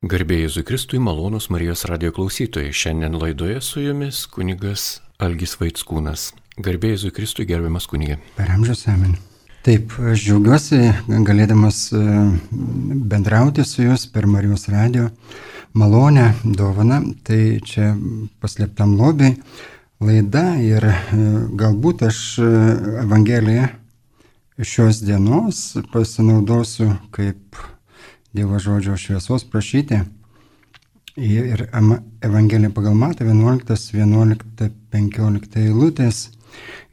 Garbėjai Jėzui Kristui, malonus Marijos radio klausytojai. Šiandien laidoje su jumis kunigas Algis Vaitskūnas. Garbėjai Jėzui Kristui, gerbiamas kunigė. Per amžius amen. Taip, aš džiaugiuosi galėdamas e, bendrauti su jūs per Marijos radio malonę, dovaną. Tai čia paslėptam lobiai laida ir e, galbūt aš e, Evangeliją šios dienos pasinaudosiu kaip Dievo žodžio šviesos prašyti. Ir Evangelija pagal Matą 11, 11, 15 eilutės.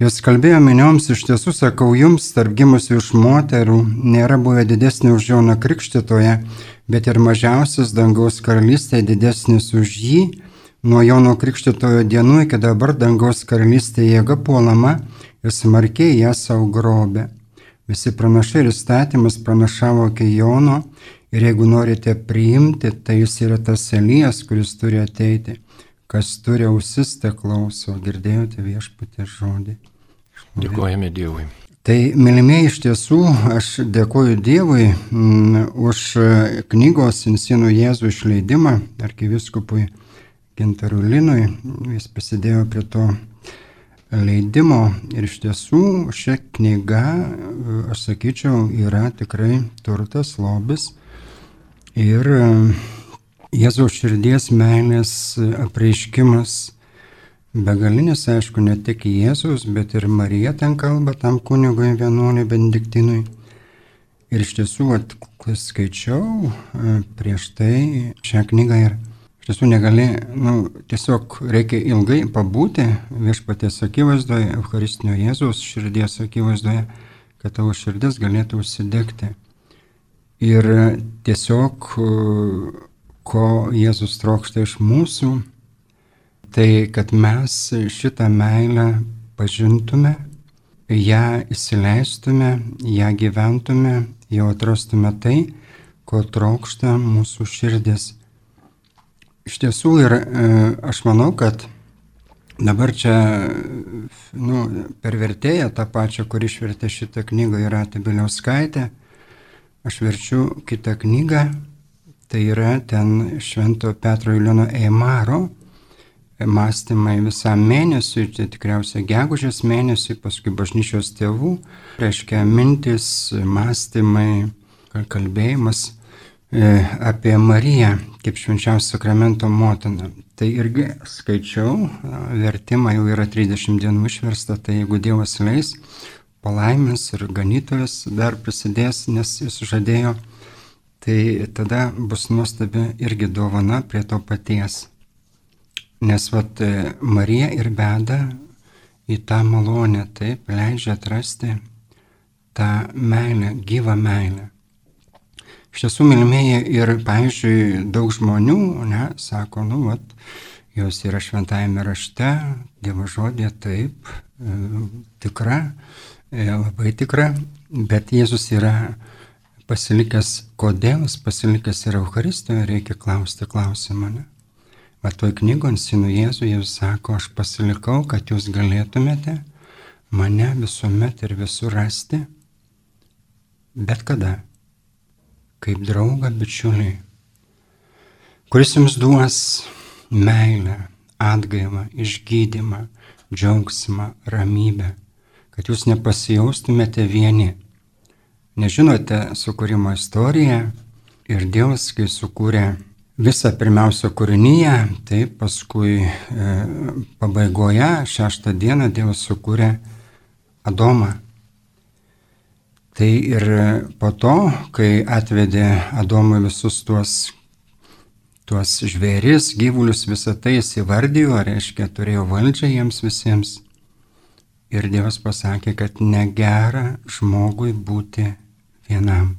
Jos kalbėjo minioms, iš tiesų sakau jums, tarp gimusių iš moterų nėra buvę didesnė už Joną Krikštitoje, bet ir mažiausias dangaus karalystė didesnis už jį. Nuo Jono Krikštitojo dienų iki dabar dangaus karalystė jėga puolama ir smarkiai ją savo grobė. Visi pranašai ir įstatymas pranašavo iki Jono Ir jeigu norite priimti, tai jis yra tas Elijas, kuris turi ateiti. Kas turi ausis, te klauso, girdėjote viešpatė žodį. Dėkojame Dievui. Tai, mylimieji, iš tiesų, aš dėkoju Dievui m, mm, už knygos Insinų Jėzų išleidimą arkiviskupui Gintarulinui. Jis prisidėjo prie to leidimo ir iš tiesų šią knygą, aš sakyčiau, yra tikrai turtas, lobis Ir e, Jėzaus širdies meilės apreiškimas begalinis, aišku, ne tik Jėzus, bet ir Marija ten kalba tam kunigui vienuoliui Benediktinui. Ir iš tiesų, skaičiau e, prieš tai šią knygą ir iš tiesų negali, nu, tiesiog reikia ilgai pabūti viešpatės akivaizdoje, Eucharistinio Jėzaus širdies akivaizdoje, kad tavo širdis galėtų užsidegti. Ir tiesiog, ko Jėzus trokšta iš mūsų, tai kad mes šitą meilę pažintume, ją įsileistume, ją gyventume, jau atrastume tai, ko trokšta mūsų širdis. Iš tiesų ir aš manau, kad dabar čia nu, per vertėją tą pačią, kuri išvertė šitą knygą, yra Tabiliauskaitė Aš verčiu kitą knygą, tai yra ten Švento Petro Juliano Eimaro mąstymai visam mėnesiui, tai tikriausiai gegužės mėnesiui, paskui bažnyčios tėvų, reiškia mintis, mąstymai, kalbėjimas e, apie Mariją kaip švenčiausio sakramento motiną. Tai irgi skaičiau, vertimą jau yra 30 dienų išversta, tai jeigu Dievas leis, palaimins ir ganytojas dar prisidės, nes jis žadėjo, tai tada bus nuostabi irgi dovana prie to paties. Nes vat Marija ir beda į tą malonę, taip, leidžia atrasti tą meilę, gyvą meilę. Iš tiesų, mylimieji, ir, pavyzdžiui, daug žmonių, ne, sako, nu, vat, jos yra šventajame rašte, Dievo žodė taip, e, tikra, E, labai tikra, bet Jėzus yra pasilikęs, kodėl jis pasilikęs yra Eucharistijoje, reikia klausti klausimą. Ne? Va toj knygon Sinų Jėzų Jėzus sako, aš pasilikau, kad jūs galėtumėte mane visuomet ir visur rasti, bet kada, kaip draugą bičiulį, kuris jums duos meilę, atgaivą, išgydymą, džiaugsmą, ramybę kad jūs nepasijaustumėte vieni. Nežinote sukūrimo istoriją ir Dievas, kai sukūrė visą pirmiausia kūrinyje, tai paskui e, pabaigoje, šeštą dieną Dievas sukūrė Adomą. Tai ir po to, kai atvedė Adomui visus tuos, tuos žvėris, gyvulius, visą tai jis įvardijo, reiškia, turėjo valdžią jiems visiems. Ir Dievas pasakė, kad negera žmogui būti vienam.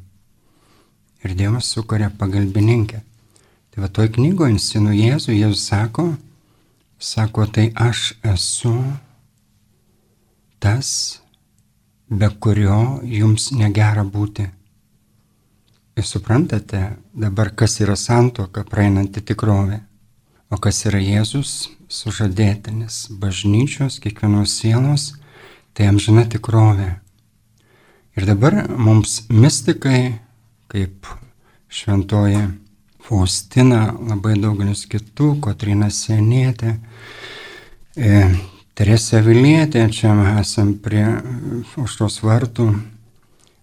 Ir Dievas sukuria pagalbininkę. Tai va toj knygoje Insinų Jėzų Jėzus sako, sako, tai aš esu tas, be kurio jums negera būti. Ir suprantate dabar, kas yra santoka praeinanti tikrovė, o kas yra Jėzus sužadėtinis bažnyčios, kiekvienos sielos tai amžina tikrovė. Ir dabar mums mystikai, kaip šventoji Faustina, labai daugelis kitų, Kotrina Senėtė, e, Teresė Vilietė, čia mes esam prie užtos vartų,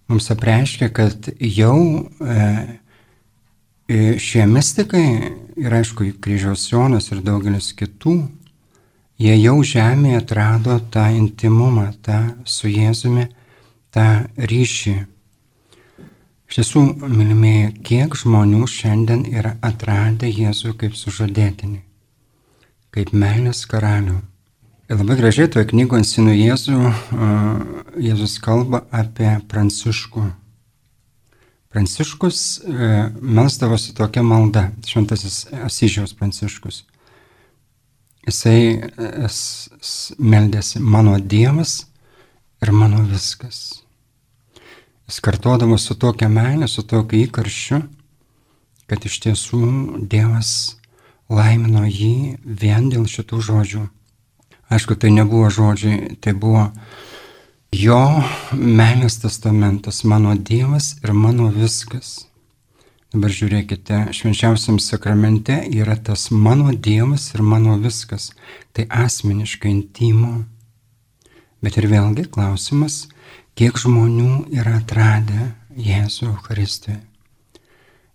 mums apreiškia, kad jau e, šie mystikai ir aišku kryžiaus Jonas ir daugelis kitų, jie jau žemėje atrado tą intimumą, tą su Jėzumi, tą ryšį. Iš tiesų, mylimieji, kiek žmonių šiandien yra atradę Jėzų kaip sužadėtinį, kaip meilės karalių. Ir labai gražiai toje knygoje Sinu Jėzų Jėzus kalba apie Pranciškų. Pranciškus e, melsdavosi tokia malda, šventasis Asyžiaus Pranciškus. Jisai e, meldėsi mano Dievas ir mano viskas. Jis kartuodavo su tokia meilė, su tokiu įkarščiu, kad iš tiesų Dievas laimino jį vien dėl šitų žodžių. Aišku, tai nebuvo žodžiai, tai buvo jo meilės testamentas, mano Dievas ir mano viskas. Dabar žiūrėkite, švenčiausiam sakramente yra tas mano Dievas ir mano viskas. Tai asmeniškai intimu. Bet ir vėlgi klausimas, kiek žmonių yra atradę Jėzų Eucharistijoje.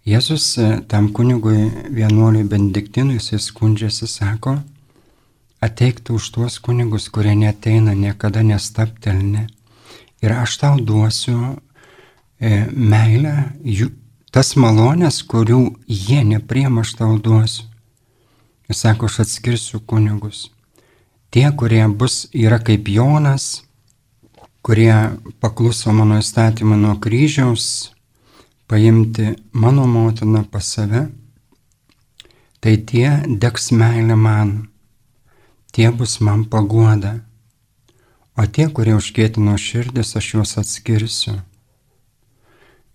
Jėzus e, tam kunigui vienuoliui Benediktinui jisai skundžiasi, sako, ateiktų už tuos kunigus, kurie neteina, niekada nestaptelne. Ir aš tau duosiu e, meilę, jų, tas malonės, kurių jie nepriema, aš tau duosiu. Jis sako, aš atskirsiu kunigus. Tie, kurie bus, yra kaip Jonas, kurie pakluso mano įstatymą nuo kryžiaus, paimti mano motiną pas save, tai tie degs meilę man, tie bus man paguoda, o tie, kurie užkėtino širdis, aš juos atskirsiu.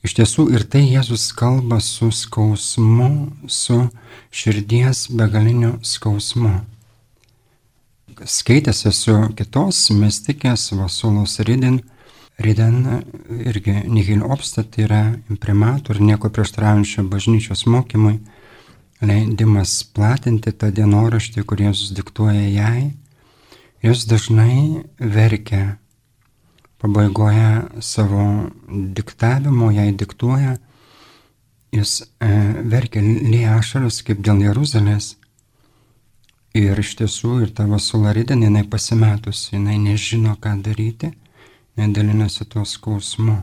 Iš tiesų ir tai Jėzus kalba su skausmu, su širdies begaliniu skausmu skaitėsi su kitos mystikės Vasulos Ridin. Riden irgi Nihil Obstat yra imprimatų ir nieko prieštraujančio bažnyčios mokymui leidimas platinti tą dienoraštį, kurį Jėzus diktuoja jai. Jis dažnai verkia pabaigoje savo diktavimo, jai diktuoja, jis e, verkia lėja ašaras kaip dėl Jeruzalės Ir iš tiesų ir tavo sularidė, jinai pasimetusi, jinai nežino, ką daryti, nedalinasi tuo skausmu.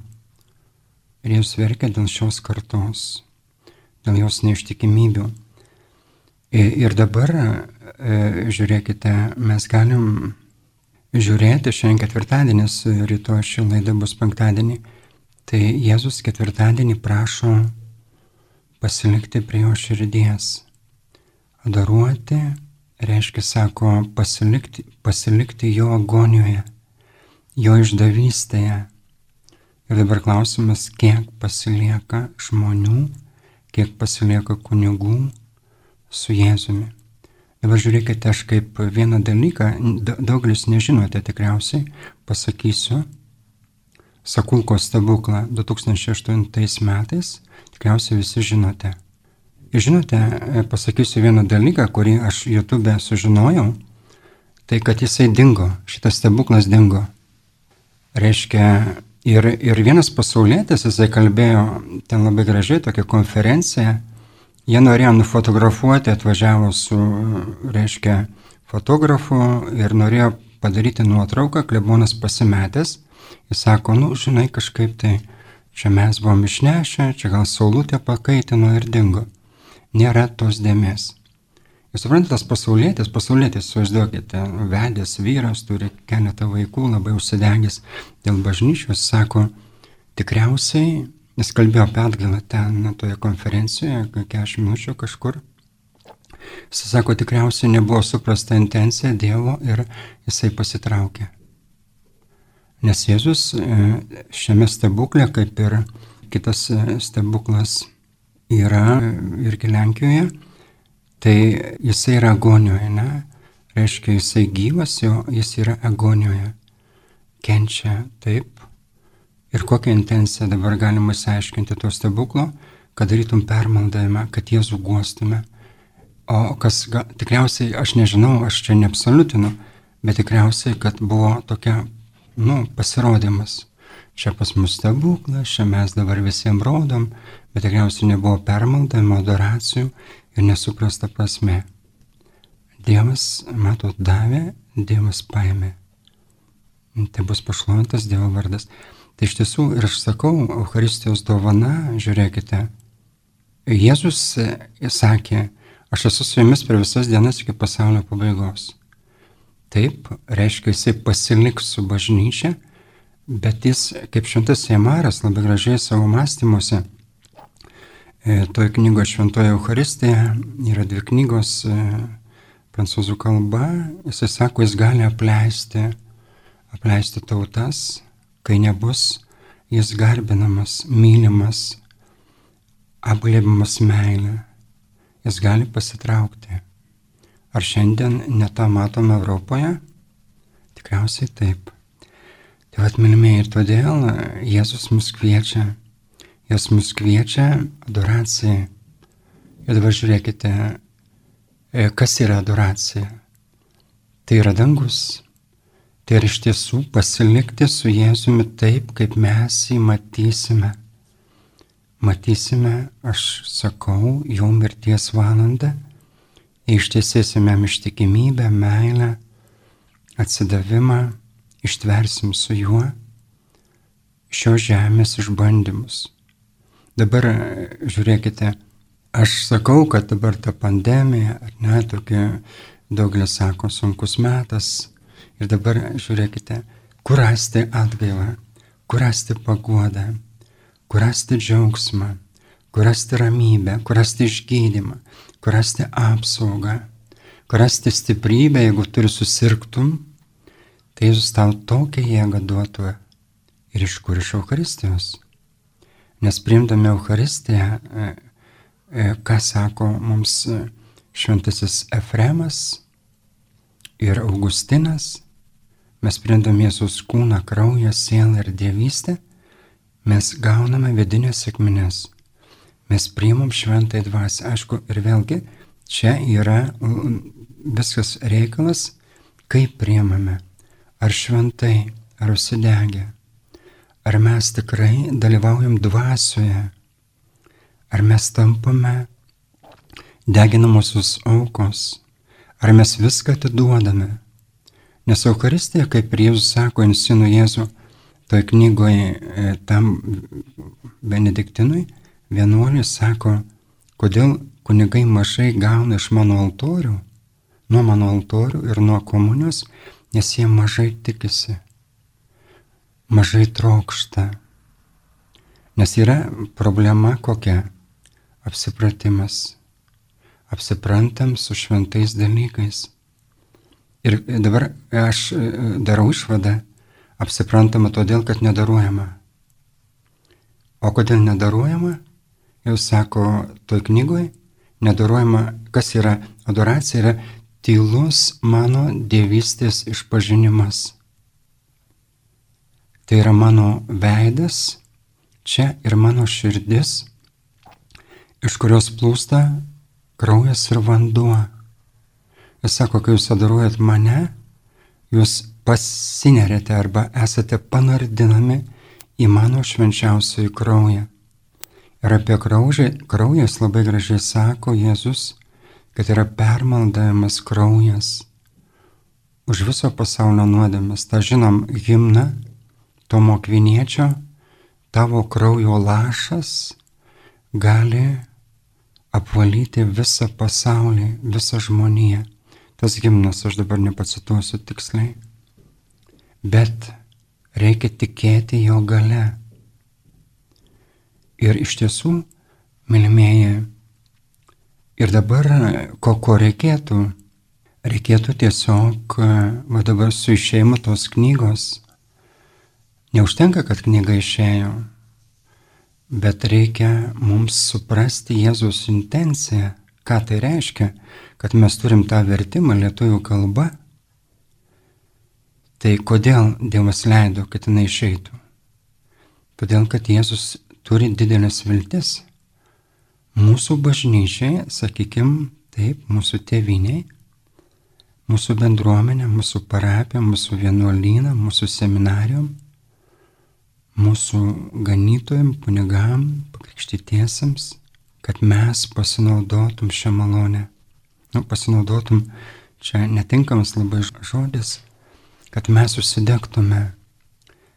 Ir jūs verkia dėl šios kartos, dėl jos neištikimybių. Ir dabar, e, žiūrėkite, mes galim žiūrėti, šiandien ketvirtadienis, rytoj ši laida bus penktadienį, tai Jėzus ketvirtadienį prašo pasilikti prie jo širdies, adoruoti reiškia, sako, pasilikti, pasilikti jo agonijoje, jo išdavystėje. Ir dabar klausimas, kiek pasilieka žmonių, kiek pasilieka kunigų su Jėzumi. Dabar žiūrėkite, aš kaip vieną dalyką, daugelis nežinote tikriausiai, pasakysiu. Sakulko stebuklą 2008 metais, tikriausiai visi žinote. Žinote, pasakysiu vieną dalyką, kurį aš YouTube sužinojau, tai kad jisai dingo, šitas stebuklas dingo. Reiškia, ir, ir vienas pasaulietis, jisai kalbėjo ten labai gražiai, tokia konferencija, jie norėjo nufotografuoti, atvažiavo su, reiškia, fotografu ir norėjo padaryti nuotrauką, klebonas pasimetęs, jis sako, nu, žinai, kažkaip tai čia mes buvom išnešę, čia gal saulutė pakaitino ir dingo nėra tos dėmesio. Jūs suprantate, tas pasaulietis, pasaulietis, suvaizduokite, vedęs vyras, turi keletą vaikų, labai užsidegęs dėl bažnyčios, sako, tikriausiai, jis kalbėjo apie atgalą ten, toje konferencijoje, 40 minučių kažkur. Jis sako, tikriausiai nebuvo suprasta intencija Dievo ir jisai pasitraukė. Nes Jėzus e, šiame stebuklė, kaip ir kitas e, stebuklas yra irgi Lenkijoje, tai jisai yra agonijoje, ne? Reiškia, jisai gyvas, jo jis yra agonijoje. Kenčia taip. Ir kokią intenciją dabar galima įsiaiškinti to stebuklo, kad darytum permaldavimą, kad Jėzų guostume. O kas, ga, tikriausiai, aš nežinau, aš čia neabsoliutinu, bet tikriausiai, kad buvo tokia, nu, pasirodymas. Čia pas mus stebuklas, čia mes dabar visiems rodom, bet tikriausiai nebuvo permaldavimo, adoracijų ir nesuprasta prasme. Dievas, matot, davė, Dievas paėmė. Tai bus pašlovintas Dievo vardas. Iš tiesų ir aš sakau, Euharistijos dovana, žiūrėkite, Jėzus sakė, aš esu su jumis per visas dienas iki pasaulio pabaigos. Taip, reiškia, jisai pasiliks su bažnyčia, bet jis, kaip šventas Jemaras, labai gražiai savo mąstymuose, e, toje knygoje Šventoje Euharistija yra dvi knygos e, prancūzų kalba, jisai sako, jis gali apleisti, apleisti tautas, kai nebus jis garbinamas, mylimas, apglėbimas meilė, jis gali pasitraukti. Ar šiandien netą matome Europoje? Tikriausiai taip. Tai atmilimiai ir todėl Jėzus mus kviečia. Jis mus kviečia adoracijai. Ir dabar žiūrėkite, e, kas yra adoracija. Tai yra dangus. Tai yra iš tiesų pasilikti su Jėzumi taip, kaip mes jį matysime matysime, aš sakau, jo mirties valandą, ištiesėsime ištikimybę, meilę, atsidavimą, ištversim su juo šios žemės išbandymus. Dabar žiūrėkite, aš sakau, kad dabar ta pandemija, ar ne, tokia daugelis sako, sunkus metas. Ir dabar žiūrėkite, kur rasti atgailą, kur rasti paguodą, kur rasti džiaugsmą, kur rasti ramybę, kur rasti išgydymą, kur rasti apsaugą, kur rasti stiprybę, jeigu turi susirgtum, tai Jėzus tau tokią jėgą duotų ir iš kur iš Euharistijos. Nes priimdami Euharistiją, e, e, ką sako mums e, šventasis Efremas ir Augustinas, mes priimdami Jėzus kūną, kraują, sielą ir dievystę, mes gauname vidinės sėkmines, mes priimam šventai dvasę. Aišku, ir vėlgi, čia yra viskas reikalas, kaip priimame. Ar šventai, ar užsidegę. Ar mes tikrai dalyvaujam dvasioje. Ar mes tampame deginamosios aukos. Ar mes viską atiduodame. Nes Euharistija, kaip Jėzus sako, insinu Jėzų, Toj knygoje tam Benediktinui vienuolis sako, kodėl kunigai mažai gauna iš mano altorių, nuo mano altorių ir nuo komunijos, nes jie mažai tikisi, mažai trokšta. Nes yra problema kokia? Apsipratimas. Apsiprantam su šventais dalykais. Ir dabar aš e, darau išvadą, apsiprantama todėl, kad nedaruojama. O kodėl nedaruojama? Jau sako toj knygoj, nedaruojama, kas yra adoracija, yra tylus mano dievystės išpažinimas. Tai yra mano veidas, čia ir mano širdis, iš kurios plūsta kraujas ir vanduo. Jis sako, kai jūs adoruojat mane, jūs pasinerėte arba esate panardinami į mano švenčiausiųjų kraują. Ir apie kraują, kraujas labai gražiai sako Jėzus, kad yra permaldavimas kraujas už viso pasaulio nuodėmės. Ta žinom himną Tomo Kviniečio, tavo kraujo lašas gali apvalyti visą pasaulį, visą žmoniją. Tas gimnas aš dabar nepacituosiu tiksliai bet reikia tikėti jo gale. Ir iš tiesų, mylimieji, ir dabar ko, ko reikėtų, reikėtų tiesiog, va dabar su išėjimu tos knygos, neužtenka, kad knyga išėjo, bet reikia mums suprasti Jėzus intenciją, ką tai reiškia, kad mes turim tą vertimą lietuvių kalbą Tai kodėl Dievas leido, kad jinai išeitų? Todėl, kad Jėzus turi didelės viltis, mūsų bažnyčiai, sakykime, taip, mūsų tėviniai, mūsų bendruomenė, mūsų parapija, mūsų vienuolyną, mūsų seminarijom, mūsų ganytojim, kunigam, pakrikštytiesiems, kad mes pasinaudotum šią malonę. Nu, pasinaudotum, čia netinkamas labai žodis, kad mes susidegtume,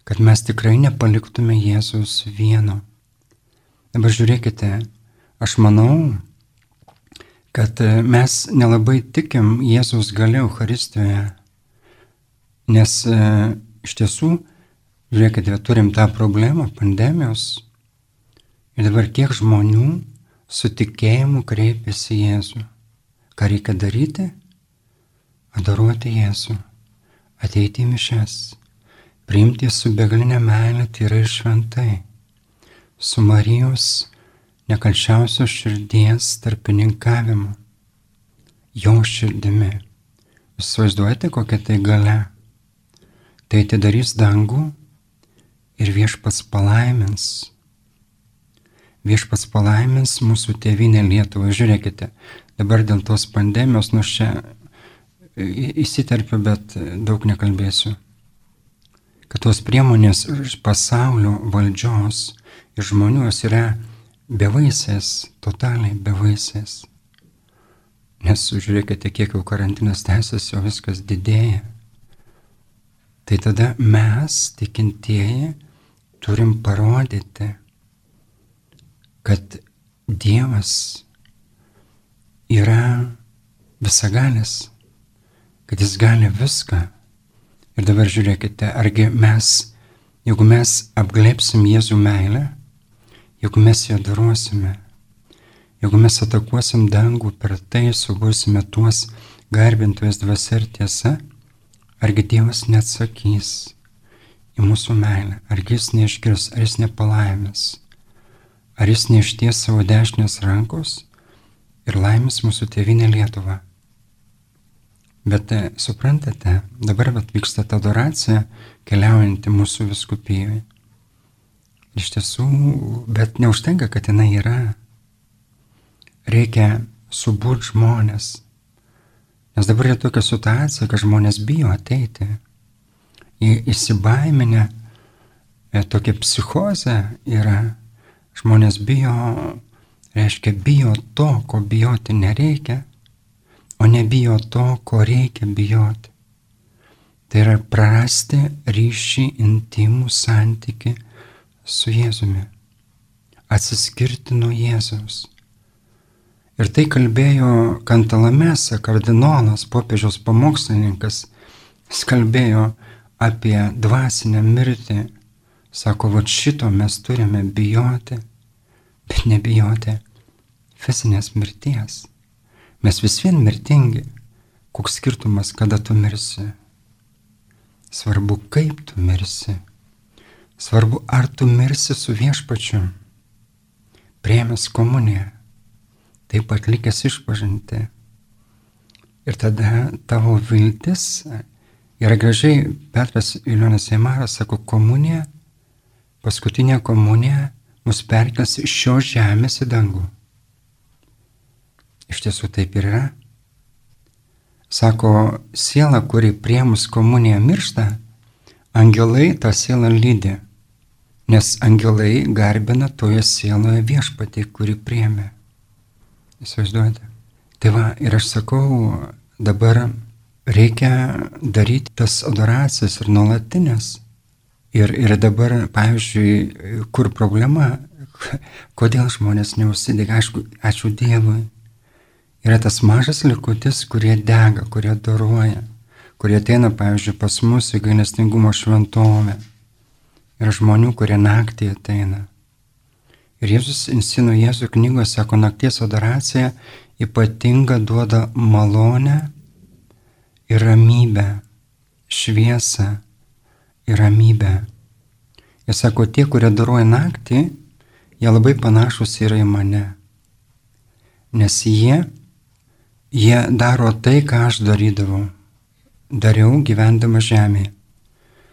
kad mes tikrai nepaliktume Jėzus vieno. Dabar žiūrėkite, aš manau, kad e, mes nelabai tikim Jėzus galia Euharistijoje, nes e, iš tiesų, žiūrėkite, turim tą problemą pandemijos ir dabar kiek žmonių su tikėjimu kreipiasi Jėzų. Ką reikia daryti? Adoruoti Jėzų, ateiti į mišes, priimti su begalinė meilė tyrai ir šventai, su Marijos nekalčiausios širdies tarpininkavimu, jo širdimi. Jūs vaizduojate, kokia tai gale? Tai atidarys dangų ir viešpats palaimins. Viešpats palaimins mūsų tėvinę Lietuvą. Žiūrėkite, dabar dėl tos pandemijos, nors čia įsiterpiu, bet daug nekalbėsiu. Kad tos priemonės pasaulio valdžios ir žmonių yra bevaisės, totaliai bevaisės. Nes žiūrėkite, kiek jau karantinas tęsiasi, o viskas didėja. Tai tada mes, tikintieji, turim parodyti, kad Dievas yra visagalis, kad Jis gali viską. Ir dabar žiūrėkite, argi mes, jeigu mes apglėpsim Jėzų meilę, jeigu mes ją darosime, jeigu mes atakuosim dangų per tai, subursime tuos garbintojas dvasia ir tiesa, argi Dievas neatsakys į mūsų meilę, argi jis neišgirs, ar jis nepalaimės, ar jis neišties savo dešinės rankos ir laimės mūsų tėvinė Lietuva. Bet e, suprantate, dabar vyksta ta adoracija keliaujanti mūsų viskupijoje. Iš tiesų, bet neužtenka, kad jinai yra. Reikia subūti žmonės. Nes dabar yra tokia situacija, kad žmonės bijo ateiti. Į įsibaiminę, e, tokia psichozė yra. Žmonės bijo, reiškia, bijo to, ko bijoti nereikia, o nebijo to, ko reikia bijoti. Tai yra prarasti ryšį, intimų santyki su Jėzumi, atsiskirti nuo Jėzaus. Ir tai kalbėjo Kantalamesa, kardinolas, popiežiaus pamokslininkas, jis kalbėjo apie dvasinę mirtį. Sako, va šito mes turime bijoti, bet nebijoti fizinės mirties. Mes vis vien mirtingi. Koks skirtumas, kada tu mirsi? Svarbu, kaip tu mirsi. Svarbu, ar tu mirsi su viešpačiu, priemęs komuniją, taip atlikęs išpažinti. Ir tada tavo viltis yra gražiai, Petras Ilionas Eimaras sako, komunija, paskutinė komunija mus perkels iš šios žemės į dangų. Iš tiesų taip ir yra. Sako, siela, kuri priemus komuniją miršta, angelai tą sielą lydi nes angelai garbina toje sieloje viešpatį, kuri priemė. Įsivaizduojate? Tai va, ir aš sakau, dabar reikia daryti tas adoracijas ir nuolatinės. Ir, ir dabar, pavyzdžiui, kur problema, kodėl žmonės neužsidega, aišku, ačiū Dievui. Yra tas mažas likutis, kurie dega, kurie daruoja, kurie ateina, pavyzdžiui, pas mus į gailestingumo šventovę Yra žmonių, kurie naktį ateina. Ir Jėzus Insino Jėzų knygoje sako, nakties adoracija ypatinga duoda malonę ir ramybę, šviesą ir ramybę. Jis sako, tie, kurie daruoja naktį, jie labai panašus yra į mane. Nes jie, jie daro tai, ką aš darydavau. Dariau gyvendama žemėje.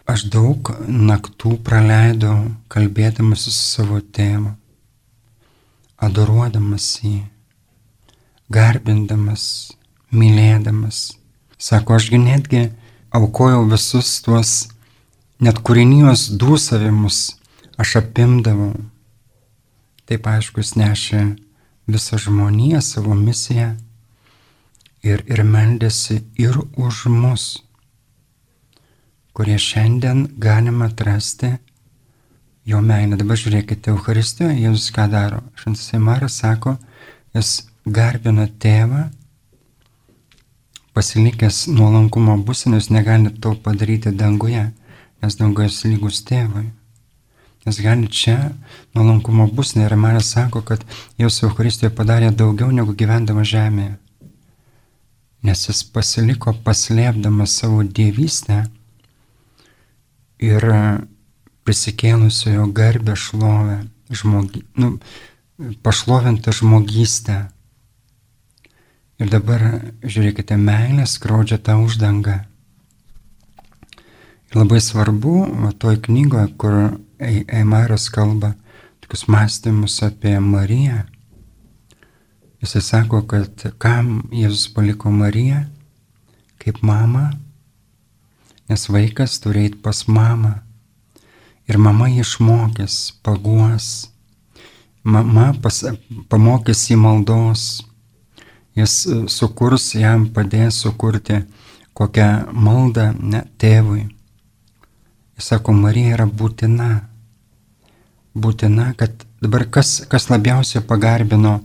Aš daug naktų praleidau kalbėdamas su savo tėvu. adoruodamas jį, garbindamas, mylėdamas. Sako, ašgi netgi aukojau visus tuos net kūrinijos dūsavimus, aš apimdavau. Taip aišku, jis nešė visą žmoniją savo misiją ir, ir meldėsi ir už mus, kurie šiandien galime atrasti jo meilę. Dabar žiūrėkite, Euharistijoje Jėzus ką daro. Šantas Eimaras sako, jis garbina tėvą, pasilikęs nuolankumo būsinės negali to padaryti danguje, nes jis lygus tėvui. Nes gali čia nuolankumo būsinė ir Marija sako, kad Jėzus Euharistijoje padarė daugiau negu gyvendama žemėje. Nes jis pasiliko paslėpdamas savo dievystę ir prisikėlusiojo garbę šlovę, žmogi, nu, pašlovintą žmogystę. Ir dabar, žiūrėkite, meilė skrodžia tą uždangą. Labai svarbu, va, toj knygoje, kur Eimaras kalba tokius mąstymus apie Mariją, jisai sako, kad kam Jėzus paliko Mariją? Kaip mamą, nes vaikas turi eiti pas mamą. Ir mama išmokys, paguos, mama pas, pamokys į maldos, jis e, sukurs jam, padės sukurti kokią maldą ne, tėvui. Jis sako, Marija yra būtina. Būtina, kad dabar kas, kas labiausiai pagarbino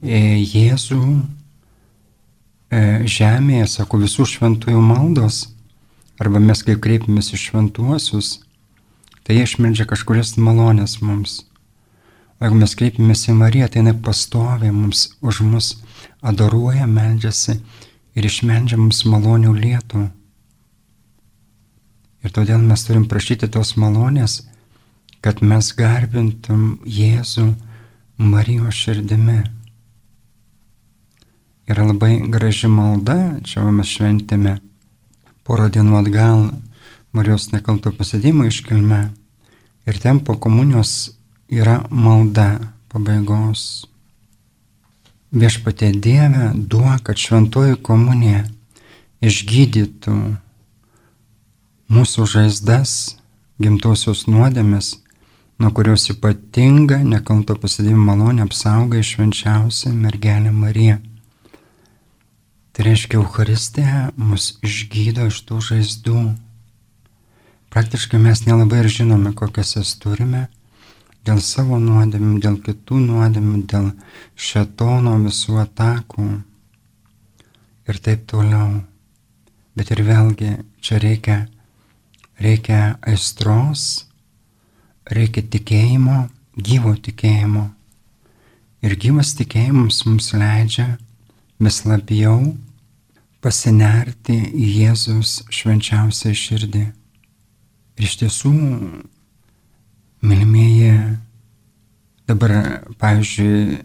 e, Jėzų e, žemėje, sako, visų šventųjų maldos, arba mes kaip kreipiamės į šventuosius, tai jie išmeldžia kažkurias malonės mums. O jeigu mes kreipiamės į Mariją, tai jinai pastovi mums, už mus adoruoja, meldžiasi ir išmeldžia mums malonių lietų. Ir todėl mes turim prašyti tos malonės, kad mes garbintum Jėzų Marijos širdimi. Yra labai graži malda, čia mes šventėme porą dienų atgal Marijos nekalto pasidėjimo iškilme. Ir ten po komunijos yra malda pabaigos. Viešpatė Dieve duok, kad šventoji komunija išgydytų mūsų žaizdas, gimtosios nuodėmės, nuo kurios ypatinga nekalto pasidėjimo malonė apsaugai švenčiausią mergelę Mariją. Tai reiškia, Euharistija mus išgydo iš tų žaizdų Praktiškai mes nelabai ir žinome, kokias jas turime dėl savo nuodėmių, dėl kitų nuodėmių, dėl šetono visų atakų ir taip toliau. Bet ir vėlgi čia reikia, reikia aistros, reikia tikėjimo, gyvo tikėjimo. Ir gyvas tikėjimas mums leidžia vis labiau pasinerti į Jėzus švenčiausią širdį. Ir iš tiesų, mylimieji, dabar, pavyzdžiui,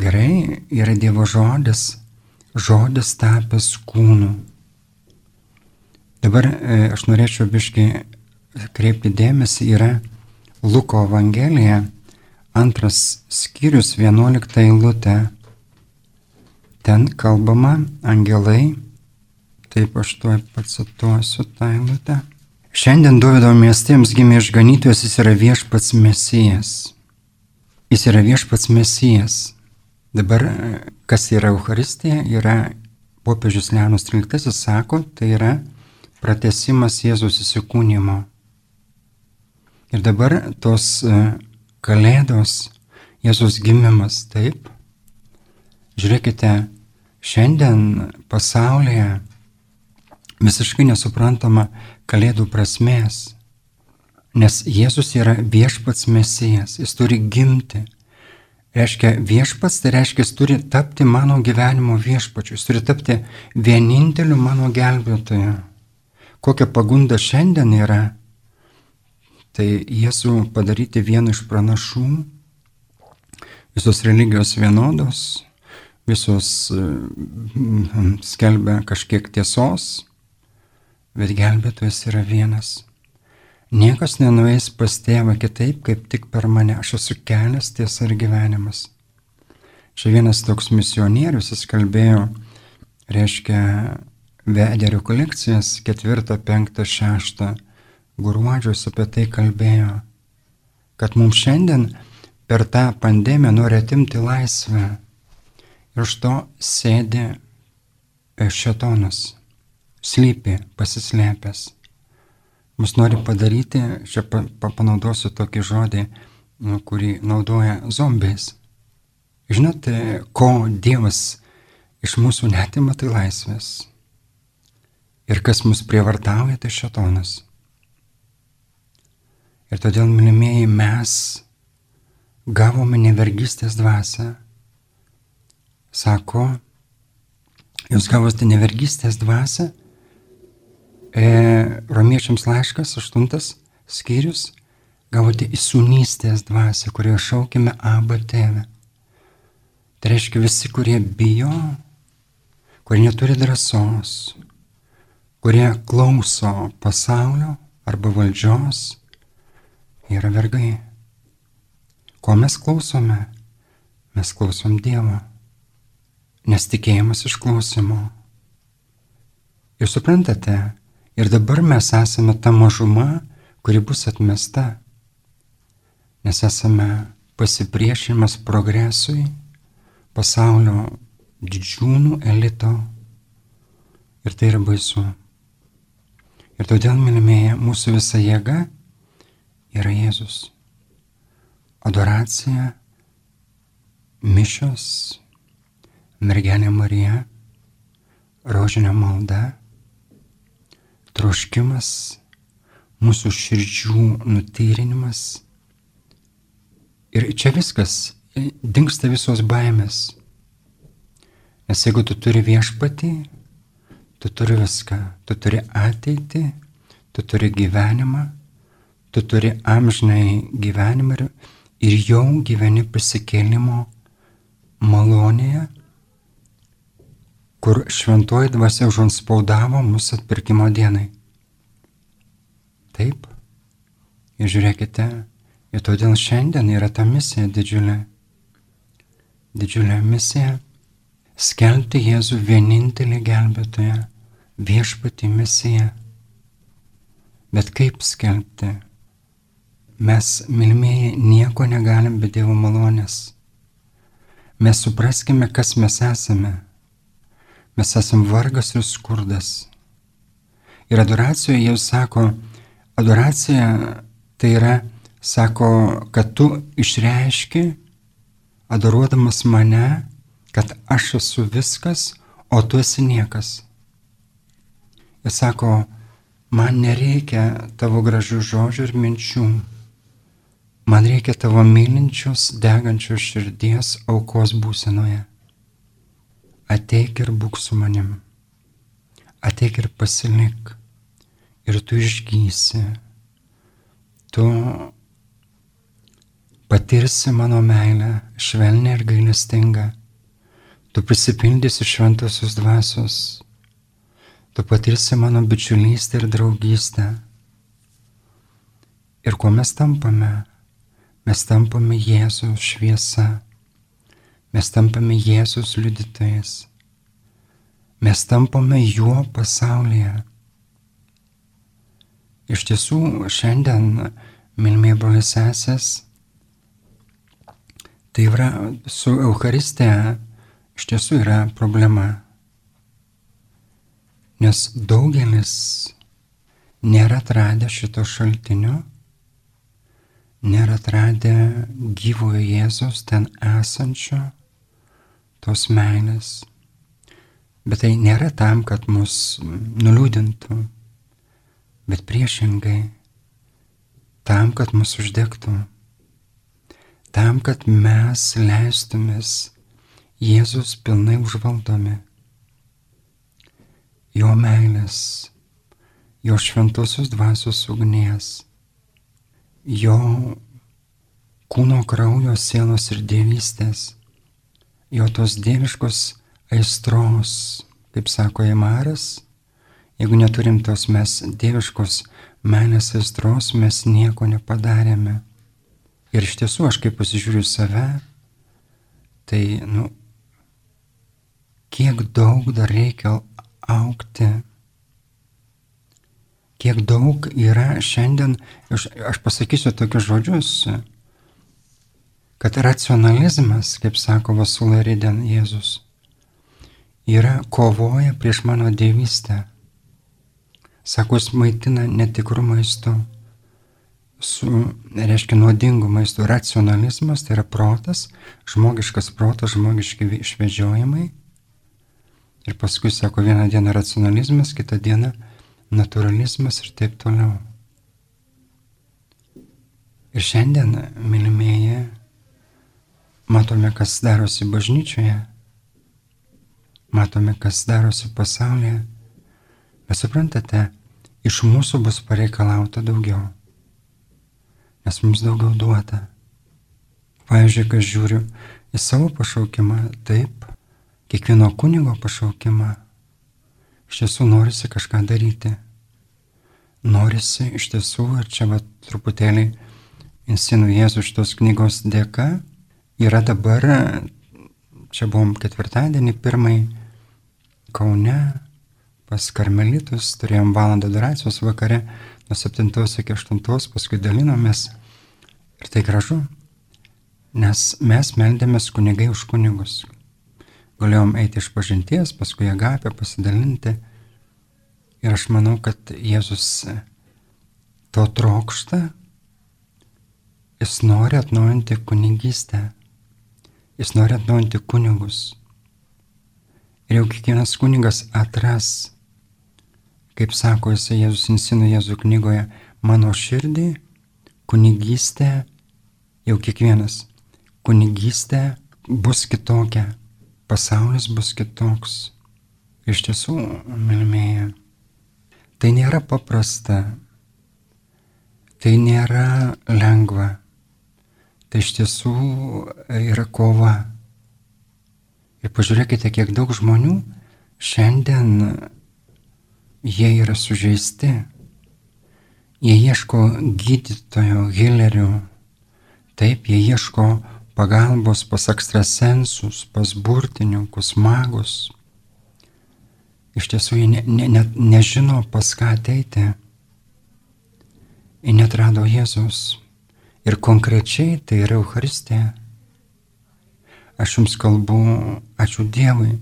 gerai yra Dievo žodis, žodis tapęs kūnu. Dabar e, aš norėčiau biškai kreipti dėmesį, yra Luko Evangelija, antras skyrius, vienuolikta eilutė. Ten kalbama angelai Taip aš tuoj pacituosiu tą eilutę. Šiandien Dovido miestėms gimė išganytojas, jis yra viešpats mesijas. Jis yra viešpats mesijas. Dabar, kas yra Euharistija, yra popiežius Leonas XIII sako, tai yra pratesimas Jėzus įsikūnymo. Ir dabar tos e, kalėdos, Jėzus gimimas, taip. Žiūrėkite, šiandien pasaulyje visiškai nesuprantama kalėdų prasmės. Nes Jėzus yra viešpats mesijas, jis turi gimti. Reiškia, viešpats tai reiškia, jis turi tapti mano gyvenimo viešpačiu, jis turi tapti vieninteliu mano gelbėtoju. Kokia pagunda šiandien yra, tai Jėzų padaryti vieną iš pranašų, visos religijos vienodos, visos mm, skelbia kažkiek tiesos, bet gelbėtojas yra vienas. Niekas nenueis pas tėvą kitaip, kaip tik per mane. Aš esu kelias, tiesa ir gyvenimas. Čia vienas toks misionierius, jis kalbėjo, reiškia, vedė rekolekcijas ketvirtą, penktą, šeštą gruodžius apie tai kalbėjo, kad mums šiandien per tą pandemiją nori atimti laisvę. Ir iš to sėdi šetonas, slypi, pasislėpęs mus nori padaryti, čia panaudosiu tokį žodį, nu, kurį naudoja zombiais. Žinote, ko Dievas iš mūsų netima, tai laisvės. Ir kas mus prievartauja, tai šetonas. Ir todėl, mylimieji, mes gavome nevergystės dvasę. Sako, jūs gavote nevergystės dvasę, E, romiečiams laiškas, aštuntas skyrius, gavote įsūnystės dvasę, kurioje šaukime Abba tėvę. Tai reiškia visi, kurie bijo, kurie neturi drąsos, kurie klauso pasaulio arba valdžios, yra vergai. Ko mes klausome? Mes klausom Dievo, nes tikėjimas iš klausimo. Ir suprantate, Ir dabar mes esame ta mažuma, kuri bus atmesta, nes esame pasipriešinimas progresui, pasaulio didžiūnų elito. Ir tai yra baisu. Ir todėl, mylimėje, mūsų visa jėga yra Jėzus. Adoracija, mišios, mergelė Marija, rožinio malda troškimas, mūsų širdžių nutyrinimas. Ir čia viskas, dinksta visos baimės. Nes jeigu tu turi viešpatį, tu turi viską. Tu turi ateitį, tu turi gyvenimą, tu turi amžinai gyvenimą ir, ir jau gyveni prisikėlimo malonėje kur šventoji dvasia užanspaudavo mūsų atpirkimo dienai. Taip. Ir žiūrėkite, ir todėl šiandien yra ta misija didžiulė. Didžiulė misija - skelbti Jėzų vienintelį gelbėtoją, viešpatį misiją. Bet kaip skelbti? Mes, mylimieji, nieko negalim be Dievo malonės. Mes supraskime, kas mes esame Mes esame vargas ir skurdas. Ir adoracijoje jau sako, adoracija tai yra, sako, kad tu išreiški, adoruodamas mane, kad aš esu viskas, o tu esi niekas. Jis sako, man nereikia tavo gražių žodžių ir minčių. Man reikia tavo mylinčios, degančios širdies aukos būsenoje. Ateik ir būk su manim, ateik ir pasilik, ir tu išgysi, tu patirsi mano meilę švelnę ir gailestingą, tu prisipildysi šventosios dvasios, tu patirsi mano bičiulystę ir draugystę. Ir kuo mes tampame? Mes tampame Jėzaus šviesa Mes tampame Jėzus liudytojais. Mes tampame juo pasaulyje. Iš tiesų, šiandien, mylimiai brolius sesės, tai yra su Euharistija iš tiesų yra problema. Nes daugelis nėra atradę šito šaltinio, nėra atradę gyvojo Jėzus ten esančio tos meilės. Bet tai nėra tam, kad mus nuliūdintų, bet priešingai tam, kad mus uždegtų, tam, kad mes leistumės Jėzus pilnai užvaldomi, jo meilės, jo šventosios dvasios ugnies, jo kūno kraujo sielos ir dievystės jo tos dieviškos aistros, kaip sako Jemaras, Jeigu neturim tos mes dieviškos meilės aistros, mes nieko nepadarėme. Ir iš tiesų, aš kaip pasižiūriu save, tai, nu, kiek daug dar reikia aukti, kiek daug yra šiandien, aš, aš pasakysiu tokius žodžius, kad racionalizmas, kaip sako Vasulai Riden Jėzus, yra kovoja prieš mano dievystę. Sako, jis maitina netikrų maistu, su, reiškia, nuodingų maistų. Racionalizmas tai yra protas, žmogiškas protas, žmogiški išvedžiojimai. Ir paskui, sako, vieną dieną racionalizmas, kitą dieną naturalizmas ir taip toliau. Ir šiandien, mylimieji, matome, kas darosi bažnyčioje, matome, kas darosi pasaulyje Bet suprantate, iš mūsų bus pareikalauta daugiau, nes mums daugiau duota. Pavyzdžiui, kai žiūriu į savo pašaukimą, taip, kiekvieno kunigo pašaukimą, iš tiesų norisi kažką daryti. Norisi iš tiesų, ir čia va truputėlį Insinų Jėzų šitos knygos dėka, yra dabar, čia buvom ketvirtadienį, pirmai Kaune, pas karmelitus, turėjom valandą adoracijos vakare nuo 7 iki 8, paskui dalinomės. Ir tai gražu, nes mes meldėmės kunigai už kunigus. Galėjom eiti iš pažinties, paskui agapę pasidalinti. Ir aš manau, kad Jėzus to trokšta, jis nori atnaujinti kunigystę, jis nori atnaujinti kunigus. Ir jau kiekvienas kunigas atras kaip sako jisai Jėzus insino Jėzų knygoje, mano širdį, kunigystė, jau kiekvienas, kunigystė bus kitokia, pasaulis bus kitoks. Iš tiesų, mylimėje, tai nėra paprasta, tai nėra lengva, tai iš tiesų yra kova. Ir pažiūrėkite, kiek daug žmonių šiandien jie yra sužeisti, jie ieško gydytojo, hilerių, taip, jie ieško pagalbos pas ekstrasensus, pas burtininkus, magus. Iš tiesų jie ne, ne, ne, nežino pas ką ateiti. Jie netrado Jėzus. Ir konkrečiai tai yra Euharistija. Aš jums kalbu, ačiū Dievui,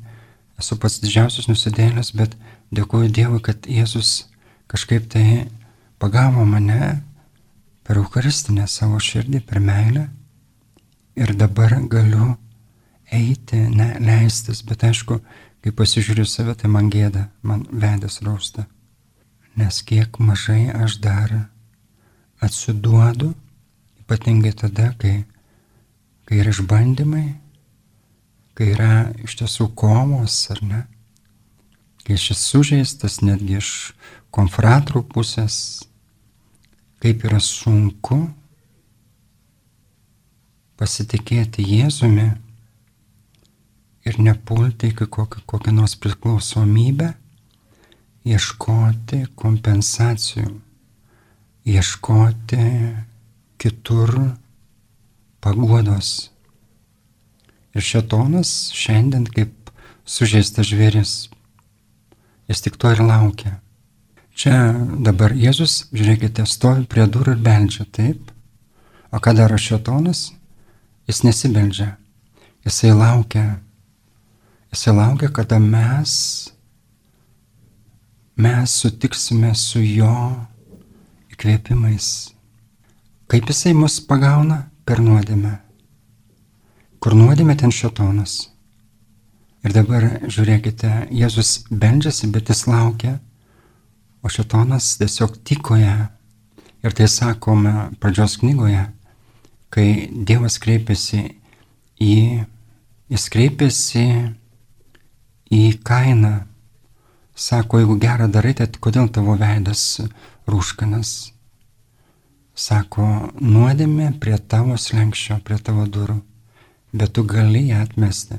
esu pats didžiausias nusidėlės, bet dėkuoju Dievui, kad Jėzus kažkaip tai pagavo mane per Eucharistinę savo širdį, per meilę. Ir dabar galiu eiti, ne leistis, bet aišku, kai pasižiūriu save, tai man gėda, man vedęs rausta. Nes kiek mažai aš dar atsiduodu, ypatingai tada, kai, kai yra išbandymai, kai yra iš tiesų kovos, ar ne? kai šis sužeistas netgi iš konfratrų pusės, kaip yra sunku pasitikėti Jėzumi ir nepulti iki kokią, kokią nors priklausomybę, ieškoti kompensacijų, ieškoti kitur paguodos. Ir šetonas šiandien kaip sužeistas žvėris Jis tik to ir laukia. Čia dabar Jėzus, žiūrėkite, stovi prie durų ir beldžia, taip? O ką daro šetonas? Jis nesibeldžia. Jisai laukia. Jisai laukia, kada mes, mes sutiksime su jo įkvėpimais. Kaip jisai mus pagauna? Per nuodėmę. Kur nuodėmė ten šetonas. Ir dabar žiūrėkite, Jėzus beldžiasi, bet jis laukia, o šitonas tiesiog tikoja. Ir tai sakome pradžios knygoje, kai Dievas kreipiasi į, jis kreipiasi į kainą. Sako, jeigu gerą darai, tai kodėl tavo veidas rūškanas? Sako, nuodėmė prie tavo slengščio, prie tavo durų, bet tu gali ją atmesti.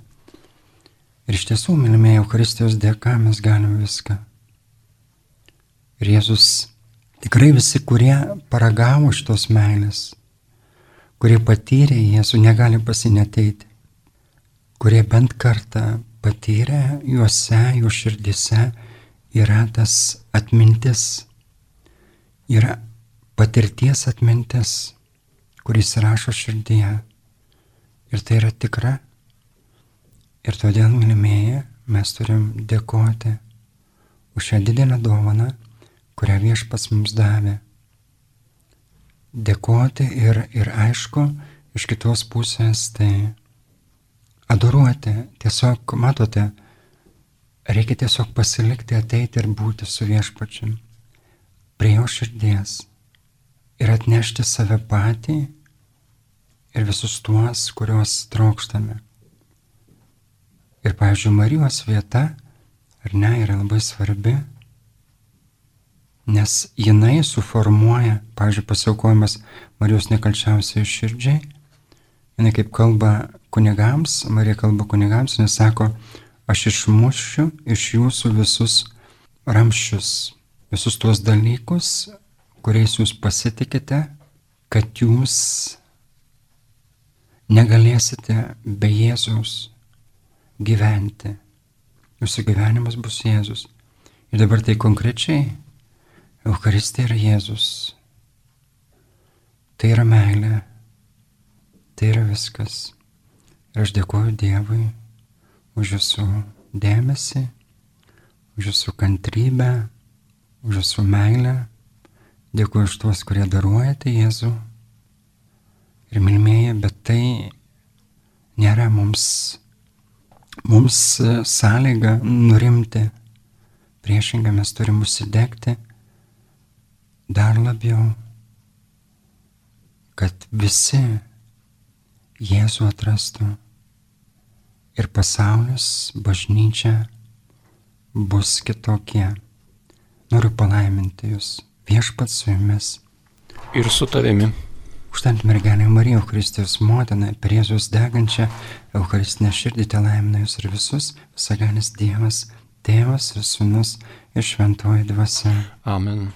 Ir iš tiesų, mylimieji, Eucharistijos dėka mes galime viską. Ir Jėzus tikrai visi, kurie paragavo šitos meilės, kurie patyrė Jėzų, negali pasineteiti, kurie bent kartą patyrė juose, jų širdise yra tas atmintis, yra patirties atmintis, kuris rašo širdyje. Ir tai yra tikra. Ir todėl, mylimieji, mes turim dėkoti už šią didelę dovaną, kurią viešpas mums davė. Dėkoti ir, ir aišku, iš kitos pusės tai adoruoti. Tiesiog, matote, reikia tiesiog pasilikti, ateiti ir būti su viešpačiu prie jo širdies ir atnešti save patį ir visus tuos, kuriuos trokštame. Ir, pavyzdžiui, Marijos vieta, ar ne, yra labai svarbi, nes jinai suformuoja, pavyzdžiui, pasiaukojimas Marijos nekalčiausiai širdžiai, jinai kaip kalba kunigams, Marija kalba kunigams, jinai sako, aš išmušiu iš jūsų visus ramščius, visus tuos dalykus, kuriais jūs pasitikite, kad jūs negalėsite be Jėzus gyventi. Jūsų gyvenimas bus Jėzus. Ir dabar tai konkrečiai Eucharistija yra Jėzus. Tai yra meilė. Tai yra viskas. Ir aš dėkuoju Dievui už jūsų dėmesį, už jūsų kantrybę, už jūsų meilę. Dėkuoju už tuos, kurie daruojate Jėzų. Ir milmėji, bet tai nėra mums, mums sąlyga nurimti. Priešingai mes turim užsidegti dar labiau, kad visi Jėzų atrastų ir pasaulis, bažnyčia bus kitokie. Noriu palaiminti jūs viešpats su jumis. Ir su tavimi. Užtant mergelė Marija, Kristijos motina, per Jėzus degančią Eucharistinę širdį te laimina jūs ir visus, visagalis Dievas, Tėvas ir Sūnus ir Šventoji Dvasia. Amen.